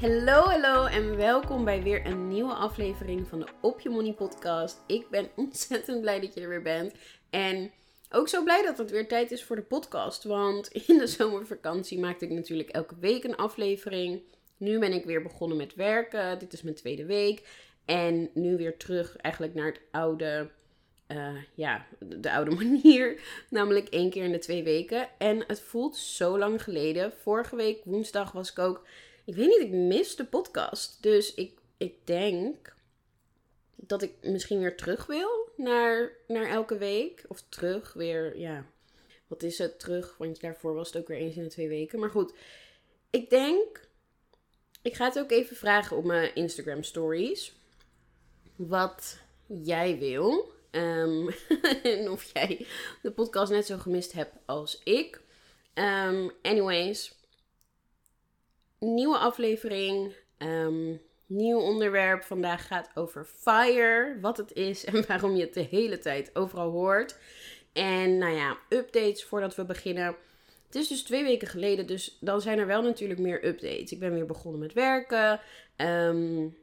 Hallo, hallo en welkom bij weer een nieuwe aflevering van de Op Je Money podcast. Ik ben ontzettend blij dat je er weer bent. En ook zo blij dat het weer tijd is voor de podcast. Want in de zomervakantie maakte ik natuurlijk elke week een aflevering. Nu ben ik weer begonnen met werken. Dit is mijn tweede week. En nu weer terug eigenlijk naar het oude, uh, ja, de oude manier. Namelijk één keer in de twee weken. En het voelt zo lang geleden. Vorige week woensdag was ik ook ik weet niet, ik mis de podcast. Dus ik, ik denk dat ik misschien weer terug wil naar, naar elke week. Of terug weer, ja. Wat is het terug? Want daarvoor was het ook weer eens in de twee weken. Maar goed, ik denk. Ik ga het ook even vragen op mijn Instagram stories. Wat jij wil. Um, en of jij de podcast net zo gemist hebt als ik. Um, anyways, nieuwe aflevering. Um, nieuw onderwerp. Vandaag gaat over FIRE. Wat het is en waarom je het de hele tijd overal hoort. En nou ja, updates voordat we beginnen. Het is dus twee weken geleden, dus dan zijn er wel natuurlijk meer updates. Ik ben weer begonnen met werken. Um,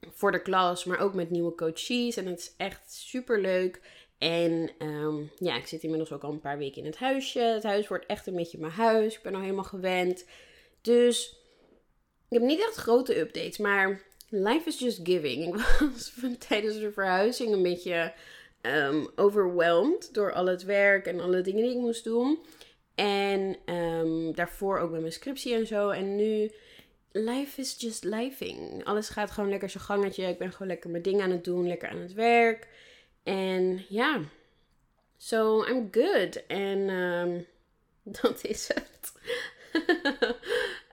voor de klas, maar ook met nieuwe coaches. En het is echt super leuk. En um, ja, ik zit inmiddels ook al een paar weken in het huisje. Het huis wordt echt een beetje mijn huis. Ik ben al helemaal gewend. Dus ik heb niet echt grote updates, maar life is just giving. Ik was tijdens de verhuizing een beetje um, overwhelmed door al het werk en alle dingen die ik moest doen. En um, daarvoor ook met mijn scriptie en zo. En nu, life is just living. Alles gaat gewoon lekker zijn gangetje. Ik ben gewoon lekker mijn dingen aan het doen, lekker aan het werk. En ja, so I'm good. En um, dat is het.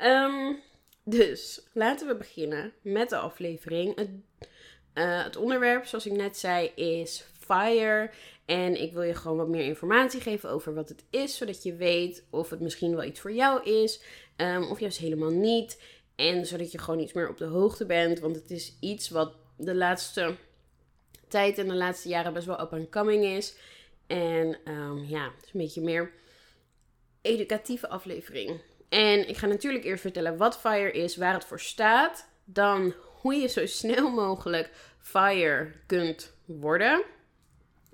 um, Dus laten we beginnen met de aflevering. Het, uh, het, onderwerp, zoals ik net zei, is FIRE. En ik wil je gewoon wat meer informatie geven over wat het is, zodat je weet of het misschien wel iets voor jou is, um, of juist helemaal niet. En zodat je gewoon iets meer op de hoogte bent, want het is iets wat de laatste tijd en de laatste jaren best wel up and coming is. En um, ja, het is een beetje meer educatieve aflevering. En ik ga natuurlijk eerst vertellen wat FIRE is, waar het voor staat. Dan hoe je zo snel mogelijk FIRE kunt worden.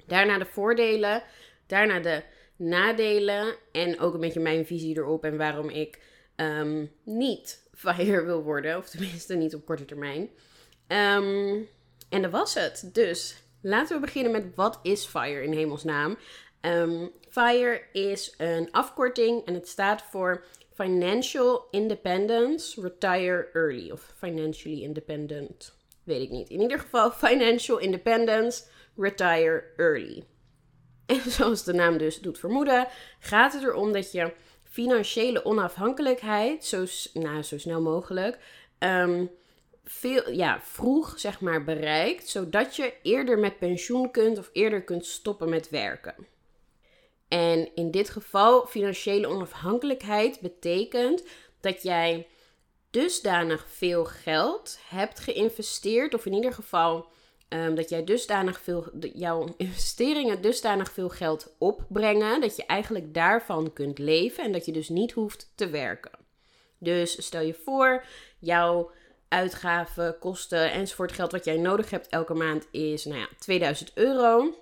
Daarna de voordelen. Daarna de nadelen. En ook een beetje mijn visie erop en waarom ik um, niet FIRE wil worden. Of tenminste niet op korte termijn. Um, en dat was het. Dus laten we beginnen met wat is FIRE in hemelsnaam. Um, FIRE is een afkorting en het staat voor Financial Independence Retire Early. Of Financially Independent. Weet ik niet. In ieder geval Financial Independence Retire Early. En zoals de naam dus doet vermoeden, gaat het erom dat je financiële onafhankelijkheid zo, nou, zo snel mogelijk um, veel, ja, vroeg zeg maar bereikt, zodat je eerder met pensioen kunt of eerder kunt stoppen met werken. En in dit geval, financiële onafhankelijkheid betekent dat jij dusdanig veel geld hebt geïnvesteerd, of in ieder geval um, dat jij dusdanig veel, jouw investeringen dusdanig veel geld opbrengen, dat je eigenlijk daarvan kunt leven en dat je dus niet hoeft te werken. Dus stel je voor, jouw uitgaven, kosten enzovoort geld wat jij nodig hebt elke maand is nou ja, 2000 euro.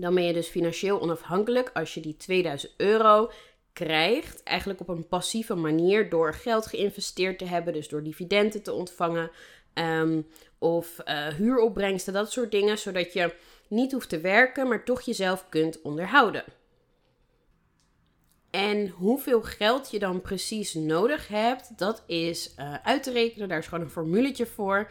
Dan ben je dus financieel onafhankelijk als je die 2000 euro krijgt. Eigenlijk op een passieve manier door geld geïnvesteerd te hebben. Dus door dividenden te ontvangen. Um, of uh, huuropbrengsten, dat soort dingen. Zodat je niet hoeft te werken, maar toch jezelf kunt onderhouden. En hoeveel geld je dan precies nodig hebt, dat is uh, uit te rekenen. Daar is gewoon een formuletje voor.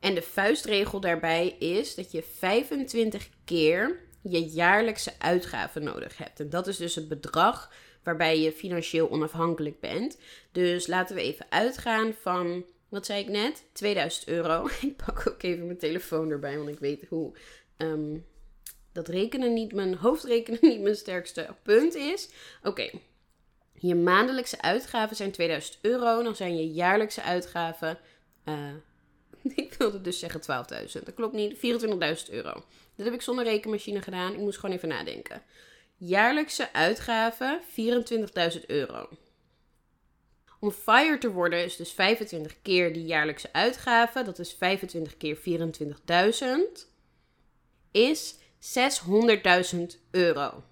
En de vuistregel daarbij is dat je 25 keer je jaarlijkse uitgaven nodig hebt. En dat is dus het bedrag waarbij je financieel onafhankelijk bent. Dus laten we even uitgaan van, wat zei ik net? 2000 euro. Ik pak ook even mijn telefoon erbij, want ik weet hoe um, dat rekenen niet mijn hoofdrekenen niet mijn sterkste punt is. Oké. Je maandelijkse uitgaven zijn 2000 euro. Dan zijn je jaarlijkse uitgaven. Uh, ik wilde dus zeggen 12.000. Dat klopt niet. 24.000 euro. Dat heb ik zonder rekenmachine gedaan. Ik moest gewoon even nadenken. Jaarlijkse uitgaven 24.000 euro. Om FIRE te worden is dus 25 keer die jaarlijkse uitgaven. Dat is 25 keer 24.000. Is 600.000 euro.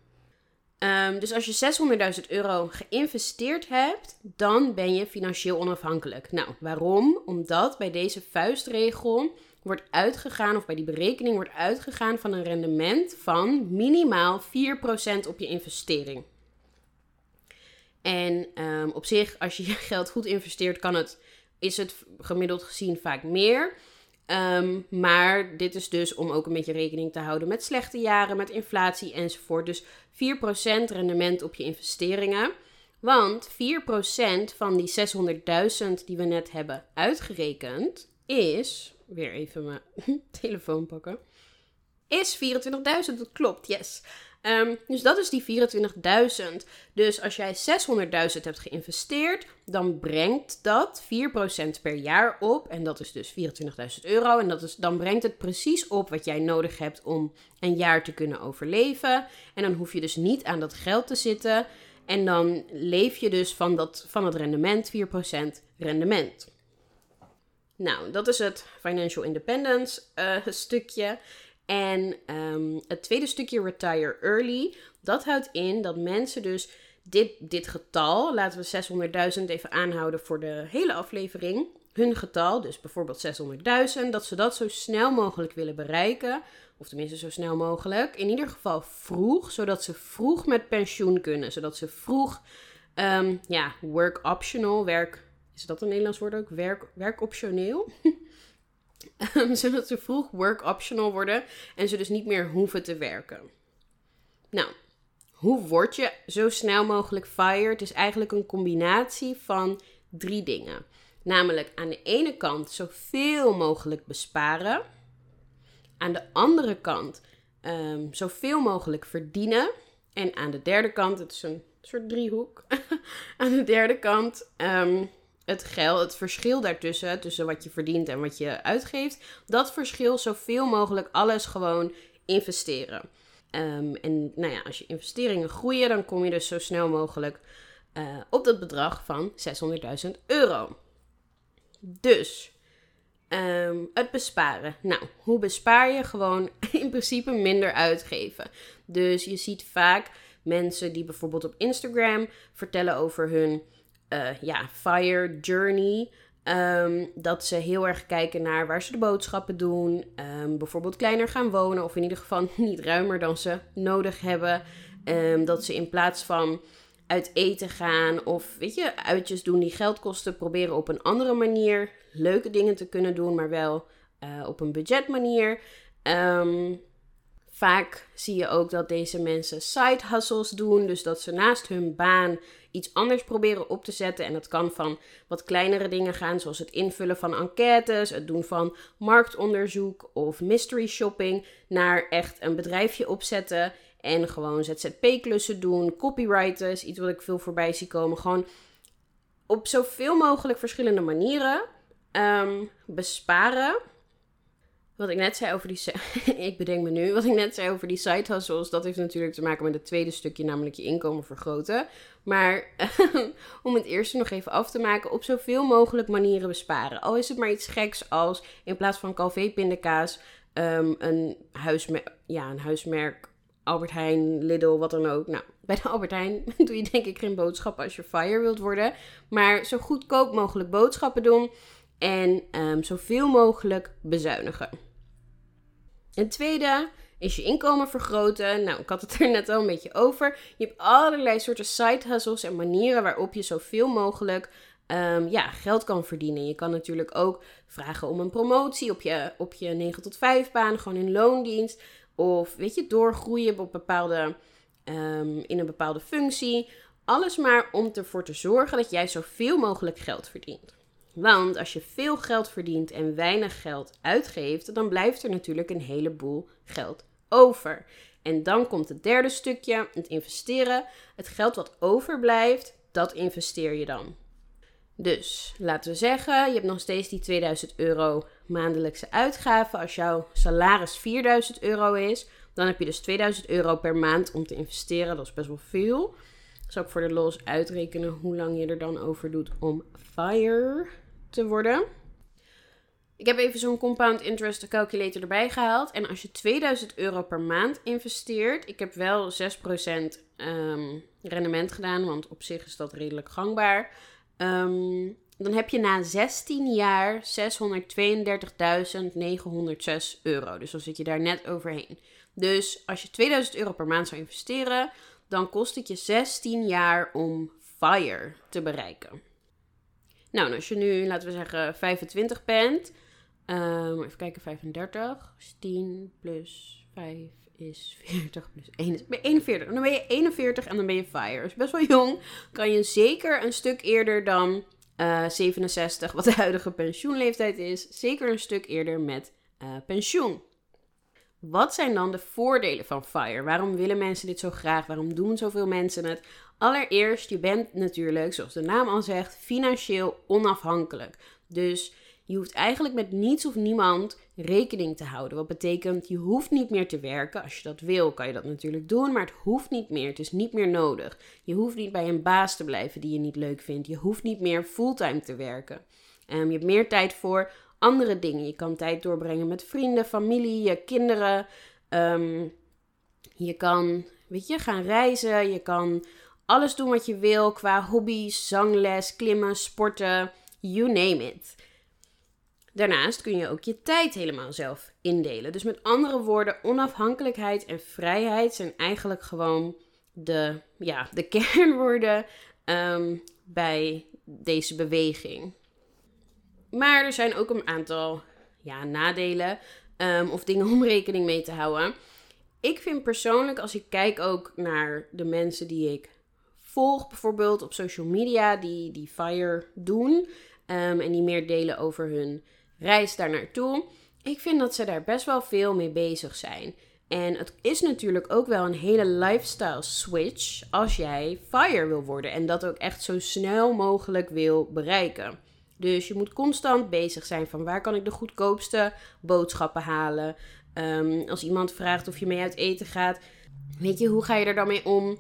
Um, dus als je 600.000 euro geïnvesteerd hebt, dan ben je financieel onafhankelijk. Nou, waarom? Omdat bij deze vuistregel wordt uitgegaan, of bij die berekening wordt uitgegaan van een rendement van minimaal 4% op je investering. En um, op zich, als je je geld goed investeert, kan het, is het gemiddeld gezien vaak meer. Um, maar dit is dus om ook een beetje rekening te houden met slechte jaren, met inflatie enzovoort. Dus 4% rendement op je investeringen. Want 4% van die 600.000 die we net hebben uitgerekend is. Weer even mijn telefoon pakken. Is 24.000. Dat klopt, yes. Um, dus dat is die 24.000. Dus als jij 600.000 hebt geïnvesteerd, dan brengt dat 4% per jaar op. En dat is dus 24.000 euro. En dat is, dan brengt het precies op wat jij nodig hebt om een jaar te kunnen overleven. En dan hoef je dus niet aan dat geld te zitten. En dan leef je dus van, dat, van het rendement, 4% rendement. Nou, dat is het financial independence uh, stukje. En um, het tweede stukje retire early, dat houdt in dat mensen dus dit, dit getal, laten we 600.000 even aanhouden voor de hele aflevering, hun getal, dus bijvoorbeeld 600.000, dat ze dat zo snel mogelijk willen bereiken. Of tenminste zo snel mogelijk. In ieder geval vroeg, zodat ze vroeg met pensioen kunnen. Zodat ze vroeg, um, ja, work optional, werk, is dat een Nederlands woord ook? Werk, werkoptioneel? zodat ze vroeg work optional worden en ze dus niet meer hoeven te werken. Nou, hoe word je zo snel mogelijk fired? Het is eigenlijk een combinatie van drie dingen. Namelijk aan de ene kant zoveel mogelijk besparen. Aan de andere kant um, zoveel mogelijk verdienen. En aan de derde kant, het is een soort driehoek. aan de derde kant um, het geld, het verschil daartussen, tussen wat je verdient en wat je uitgeeft, dat verschil zoveel mogelijk alles gewoon investeren. Um, en nou ja, als je investeringen groeien, dan kom je dus zo snel mogelijk uh, op dat bedrag van 600.000 euro. Dus um, het besparen. Nou, hoe bespaar je? Gewoon in principe minder uitgeven. Dus je ziet vaak mensen die bijvoorbeeld op Instagram vertellen over hun uh, ja, fire journey. Um, dat ze heel erg kijken naar waar ze de boodschappen doen. Um, bijvoorbeeld kleiner gaan wonen. Of in ieder geval niet ruimer dan ze nodig hebben. Um, dat ze in plaats van uit eten gaan of weet je, uitjes doen die geld kosten, proberen op een andere manier leuke dingen te kunnen doen, maar wel uh, op een budgetmanier. Um, Vaak zie je ook dat deze mensen side hustles doen. Dus dat ze naast hun baan iets anders proberen op te zetten. En dat kan van wat kleinere dingen gaan, zoals het invullen van enquêtes, het doen van marktonderzoek of mystery shopping, naar echt een bedrijfje opzetten en gewoon ZZP-klussen doen, copywriters, iets wat ik veel voorbij zie komen. Gewoon op zoveel mogelijk verschillende manieren um, besparen wat ik net zei over die. ik bedenk me nu. Wat ik net zei over die side hustles. Dat heeft natuurlijk te maken met het tweede stukje, namelijk je inkomen vergroten. Maar om het eerste nog even af te maken. Op zoveel mogelijk manieren besparen. Al is het maar iets geks als in plaats van Calvé pindakaas. Um, een, huismerk, ja, een huismerk. Albert Heijn, Lidl, wat dan ook. Nou, bij de Albert Heijn doe je denk ik geen boodschappen als je fire wilt worden. Maar zo goedkoop mogelijk boodschappen doen en um, zoveel mogelijk bezuinigen. Een tweede is je inkomen vergroten. Nou, ik had het er net al een beetje over. Je hebt allerlei soorten side hustles en manieren waarop je zoveel mogelijk um, ja, geld kan verdienen. Je kan natuurlijk ook vragen om een promotie op je, op je 9 tot 5 baan, gewoon in loondienst. Of weet je, doorgroeien op bepaalde, um, in een bepaalde functie. Alles maar om ervoor te zorgen dat jij zoveel mogelijk geld verdient. Want als je veel geld verdient en weinig geld uitgeeft, dan blijft er natuurlijk een heleboel geld over. En dan komt het derde stukje, het investeren. Het geld wat overblijft, dat investeer je dan. Dus laten we zeggen, je hebt nog steeds die 2000 euro maandelijkse uitgaven. Als jouw salaris 4000 euro is, dan heb je dus 2000 euro per maand om te investeren. Dat is best wel veel. Zal ik voor de los uitrekenen hoe lang je er dan over doet om FIRE te worden. Ik heb even zo'n compound interest calculator erbij gehaald. En als je 2000 euro per maand investeert, ik heb wel 6% um, ehm, rendement gedaan, want op zich is dat redelijk gangbaar. Ehm, dan heb je na 16 jaar 632.906 euro. Dus dan zit je daar net overheen. Dus als je 2000 euro per maand zou investeren, dan kost het je 16 jaar om FIRE te bereiken. Nou, als je nu, laten we zeggen, 25 bent, um, even kijken, 35, 10 plus 5 is 40 plus 1 is 41. En dan ben je 41 en dan ben je FIRE. Dus best wel jong. Kan je zeker een stuk eerder dan uh, eh, 67, wat de huidige pensioenleeftijd is, zeker een stuk eerder met uh, pensioen. Wat zijn dan de voordelen van FIRE? Waarom willen mensen dit zo graag? Waarom doen zoveel mensen het? Allereerst, je bent natuurlijk, zoals de naam al zegt, financieel onafhankelijk. Dus je hoeft eigenlijk met niets of niemand rekening te houden. Wat betekent, je hoeft niet meer te werken. Als je dat wil, kan je dat natuurlijk doen, maar het hoeft niet meer. Het is niet meer nodig. Je hoeft niet bij een baas te blijven die je niet leuk vindt. Je hoeft niet meer fulltime te werken. Um, je hebt meer tijd voor andere dingen. Je kan tijd doorbrengen met vrienden, familie, je kinderen. Um, je kan, weet je, gaan reizen. Je kan alles doen wat je wil qua hobby's, zangles, klimmen, sporten, you name it. Daarnaast kun je ook je tijd helemaal zelf indelen. Dus met andere woorden, onafhankelijkheid en vrijheid zijn eigenlijk gewoon de, ja, de kernwoorden um, bij deze beweging. Maar er zijn ook een aantal ja, nadelen um, of dingen om rekening mee te houden. Ik vind persoonlijk, als ik kijk ook naar de mensen die ik volg, bijvoorbeeld op social media, die, die FIRE doen um, en die meer delen over hun reis daar naartoe. Ik vind dat ze daar best wel veel mee bezig zijn. En het is natuurlijk ook wel een hele lifestyle switch als jij fire wil worden en dat ook echt zo snel mogelijk wil bereiken. Dus je moet constant bezig zijn van waar kan ik de goedkoopste boodschappen halen. Um, als iemand vraagt of je mee uit eten gaat, weet je, hoe ga je er dan mee om?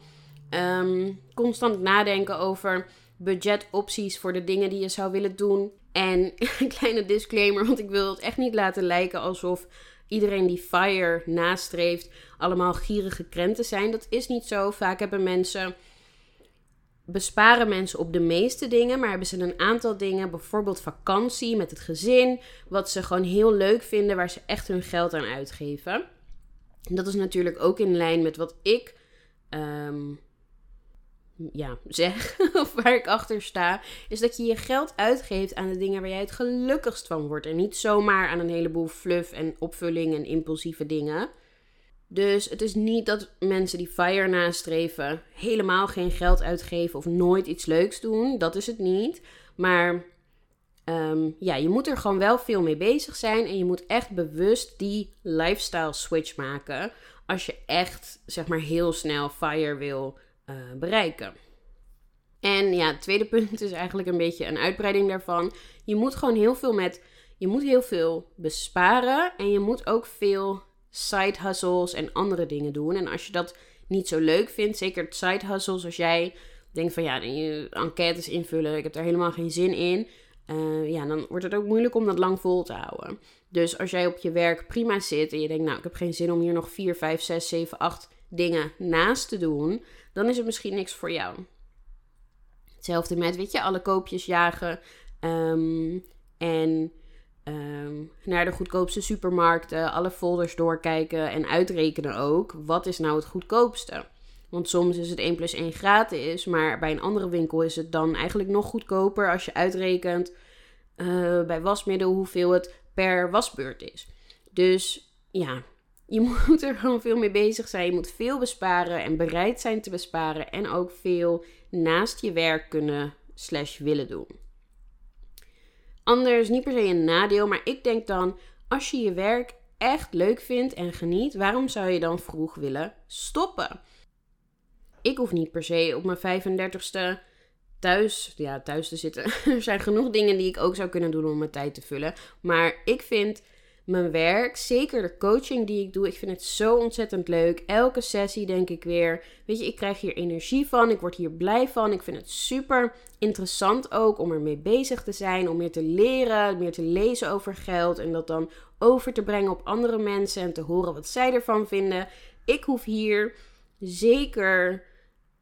Um, constant nadenken over budgetopties voor de dingen die je zou willen doen. En een kleine disclaimer, want ik wil het echt niet laten lijken alsof iedereen die FIRE nastreeft allemaal gierige krenten zijn. Dat is niet zo. Vaak hebben mensen besparen mensen op de meeste dingen, maar hebben ze een aantal dingen, bijvoorbeeld vakantie met het gezin, wat ze gewoon heel leuk vinden, waar ze echt hun geld aan uitgeven. En dat is natuurlijk ook in lijn met wat ik um, ja, zeg, of waar ik achter sta, is dat je je geld uitgeeft aan de dingen waar jij het gelukkigst van wordt. En niet zomaar aan een heleboel fluff en opvulling en impulsieve dingen. Dus het is niet dat mensen die FIRE nastreven helemaal geen geld uitgeven of nooit iets leuks doen. Dat is het niet. Maar ehm, ja, je moet er gewoon wel veel mee bezig zijn. En je moet echt bewust die lifestyle switch maken. Als je echt, zeg maar, heel snel FIRE wil uh, bereiken. En ja, het tweede punt is eigenlijk een beetje een uitbreiding daarvan. Je moet gewoon heel veel met. Je moet heel veel besparen. En je moet ook veel side hustles en andere dingen doen. En als je dat niet zo leuk vindt, zeker side hustles, als jij denkt van ja, je enquêtes invullen, ik heb daar helemaal geen zin in. Uh, ja, dan wordt het ook moeilijk om dat lang vol te houden. Dus als jij op je werk prima zit en je denkt, nou, ik heb geen zin om hier nog 4, 5, 6, 7, 8 dingen naast te doen, dan is het misschien niks voor jou. Hetzelfde met, weet je, alle koopjes jagen. Um, en ehm, naar de goedkoopste supermarkten, alle folders doorkijken en uitrekenen ook. Wat is nou het goedkoopste? Want soms is het 1 plus 1 gratis, maar bij een andere winkel is het dan eigenlijk nog goedkoper als je uitrekent uh, bij wasmiddel hoeveel het per wasbeurt is. Dus ja, je moet er gewoon veel mee bezig zijn. Je moet veel besparen en bereid zijn te besparen. En ook veel naast je werk kunnen slash willen doen. Anders niet per se een nadeel, maar ik denk dan, als je je werk echt leuk vindt en geniet, waarom zou je dan vroeg willen stoppen? Ik hoef niet per se op mijn 35ste thuis, ja, thuis te zitten. er zijn genoeg dingen die ik ook zou kunnen doen om mijn tijd te vullen. Maar ik vind mijn werk, zeker de coaching die ik doe, ik vind het zo ontzettend leuk. Elke sessie denk ik weer, weet je, ik krijg hier energie van, ik word hier blij van. Ik vind het super interessant ook om ermee bezig te zijn, om meer te leren, meer te lezen over geld en dat dan over te brengen op andere mensen en te horen wat zij ervan vinden. Ik hoef hier zeker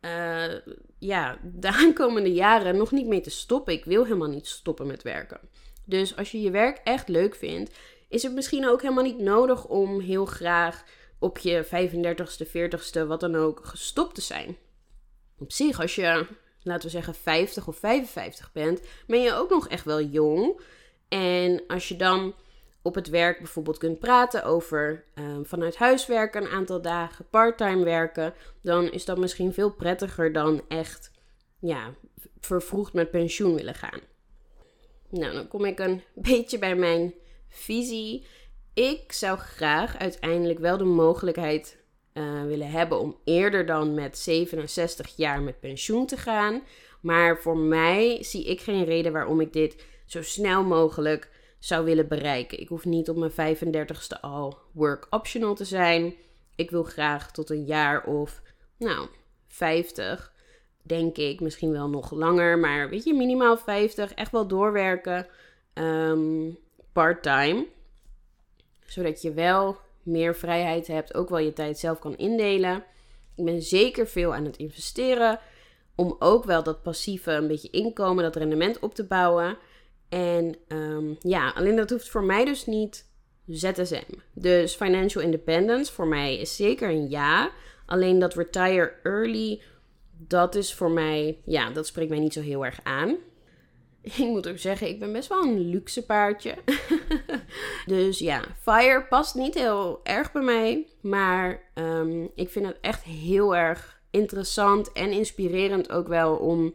uh, ja, de aankomende jaren nog niet mee te stoppen. Ik wil helemaal niet stoppen met werken. Dus als je je werk echt leuk vindt, is het misschien ook helemaal niet nodig om heel graag op je 35ste, 40ste, wat dan ook, gestopt te zijn. Op zich, als je, laten we zeggen, 50 of 55 bent, ben je ook nog echt wel jong. En als je dan op het werk bijvoorbeeld kunt praten over ehm, vanuit huis werken een aantal dagen, parttime werken, dan is dat misschien veel prettiger dan echt ja, vervroegd met pensioen willen gaan. Nou, dan kom ik een beetje bij mijn visie. Ik zou graag uiteindelijk wel de mogelijkheid uh, willen hebben om eerder dan met 67 jaar met pensioen te gaan. Maar voor mij zie ik geen reden waarom ik dit zo snel mogelijk zou willen bereiken. Ik hoef niet op mijn 35ste al work optional te zijn. Ik wil graag tot een jaar of, nou, 50, denk ik. Misschien wel nog langer, maar weet je, minimaal 50. Echt wel doorwerken. Um, part-time. Zodat je wel meer vrijheid hebt, ook wel je tijd zelf kan indelen. Ik ben zeker veel aan het investeren. Om ook wel dat passieve, een beetje inkomen, dat rendement op te bouwen. En um, ja, alleen dat hoeft voor mij dus niet ZSM. Dus financial independence voor mij is zeker een ja. Alleen dat retire early, dat is voor mij, ja, dat spreekt mij niet zo heel erg aan. Ik moet ook zeggen, ik ben best wel een luxe paardje. dus ja, FIRE past niet heel erg bij mij. Maar um, ik vind het echt heel erg interessant en inspirerend ook wel om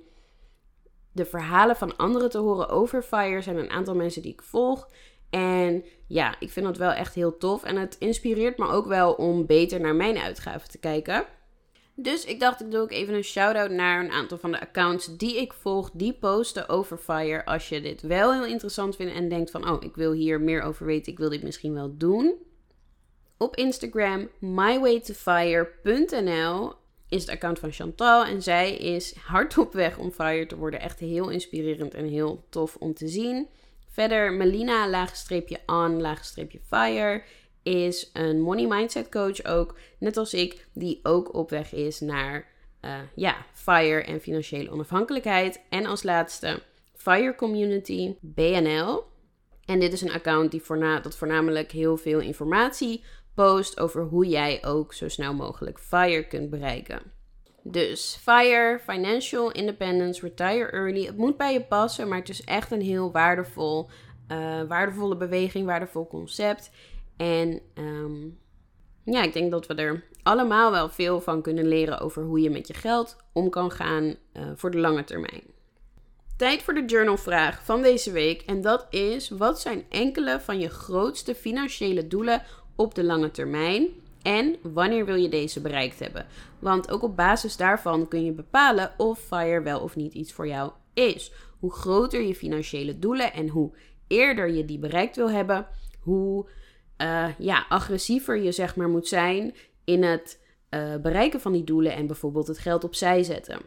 de verhalen van anderen te horen over FIRE. Er zijn een aantal mensen die ik volg. En ja, ik vind dat wel echt heel tof. En het inspireert me ook wel om beter naar mijn uitgaven te kijken. Dus ik dacht, ik doe ook even een shout-out naar een aantal van de accounts die ik volg, die posten over Fire. Als je dit wel heel interessant vindt en denkt van, oh, ik wil hier meer over weten, ik wil dit misschien wel doen. Op Instagram, mywaytofire.nl is het account van Chantal. En zij is hard op weg om Fire te worden. Echt heel inspirerend en heel tof om te zien. Verder Melina, laagstreepje on, laagstreepje fire is een money mindset coach ook, net als ik, die ook op weg is naar uh, ja, FIRE en financiële onafhankelijkheid. En als laatste FIRE Community BNL. En dit is een account die dat voornamelijk heel veel informatie post over hoe jij ook zo snel mogelijk FIRE kunt bereiken. Dus FIRE, Financial Independence, Retire Early. Het moet bij je passen, maar het is echt een heel waardevol, uh, waardevolle beweging, waardevol concept. En um, ja, ik denk dat we er allemaal wel veel van kunnen leren over hoe je met je geld om kan gaan uh, voor de lange termijn. Tijd voor de journalvraag van deze week. En dat is: wat zijn enkele van je grootste financiële doelen op de lange termijn? En wanneer wil je deze bereikt hebben? Want ook op basis daarvan kun je bepalen of FIRE wel of niet iets voor jou is. Hoe groter je financiële doelen en hoe eerder je die bereikt wil hebben, hoe uh, ja, agressiever je zeg maar moet zijn in het uh, bereiken van die doelen en bijvoorbeeld het geld opzij zetten.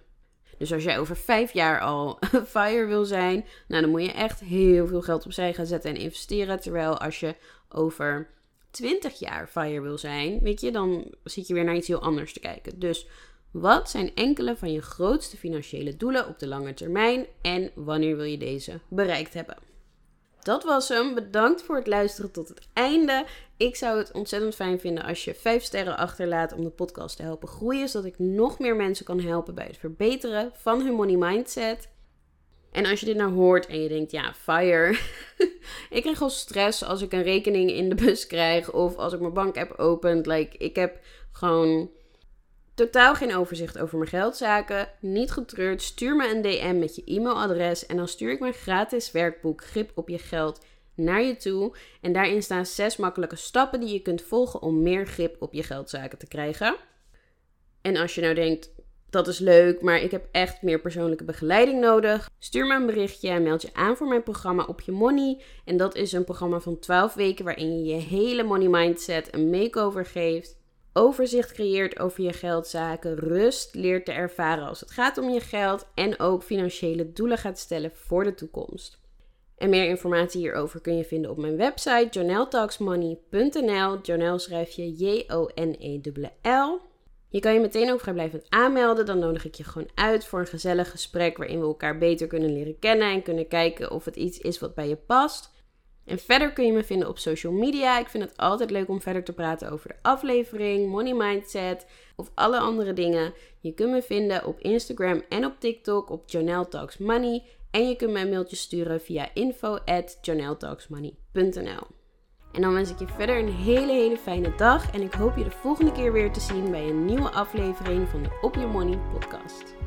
Dus als jij over vijf jaar al fire wil zijn, nou dan moet je echt heel veel geld opzij gaan zetten en investeren. Terwijl als je over 20 jaar fire wil zijn, weet je, dan zit je weer naar iets heel anders te kijken. Dus wat zijn enkele van je grootste financiële doelen op de lange termijn en wanneer wil je deze bereikt hebben? Dat was hem. Bedankt voor het luisteren tot het einde. Ik zou het ontzettend fijn vinden als je 5 sterren achterlaat om de podcast te helpen groeien. Zodat ik nog meer mensen kan helpen bij het verbeteren van hun money mindset. En als je dit nou hoort en je denkt, ja, fire. ik krijg al stress als ik een rekening in de bus krijg of als ik mijn bankapp opent. Like, ik heb gewoon totaal geen overzicht over mijn geldzaken. Niet getreurd, stuur me een DM met je e-mailadres en dan stuur ik mijn gratis werkboek Grip op je geld naar je toe. En daarin staan zes makkelijke stappen die je kunt volgen om meer grip op je geldzaken te krijgen. En als je nou denkt, dat is leuk, maar ik heb echt meer persoonlijke begeleiding nodig. Stuur me een berichtje en meld je aan voor mijn programma Op Je Money. En dat is een programma van 12 weken waarin je je hele money mindset een makeover geeft. Overzicht creëert over je geldzaken, rust leert te ervaren als het gaat om je geld en ook financiële doelen gaat stellen voor de toekomst. En meer informatie hierover kun je vinden op mijn website journaltalksmoney.nl. Journal schrijf je J-O-N-E-L-L. Je kan je meteen ook vrijblijvend aanmelden. Dan nodig ik je gewoon uit voor een gezellig gesprek waarin we elkaar beter kunnen leren kennen en kunnen kijken of het iets is wat bij je past. En verder kun je me vinden op social media. Ik vind het altijd leuk om verder te praten over de aflevering, money mindset of alle andere dingen. Je kunt me vinden op Instagram en op TikTok op Jonelle Talks Money. En je kunt me een mailtje sturen via info at en dan wens ik je verder een hele, hele fijne dag. En ik hoop je de volgende keer weer te zien bij een nieuwe aflevering van de Op Your Money podcast.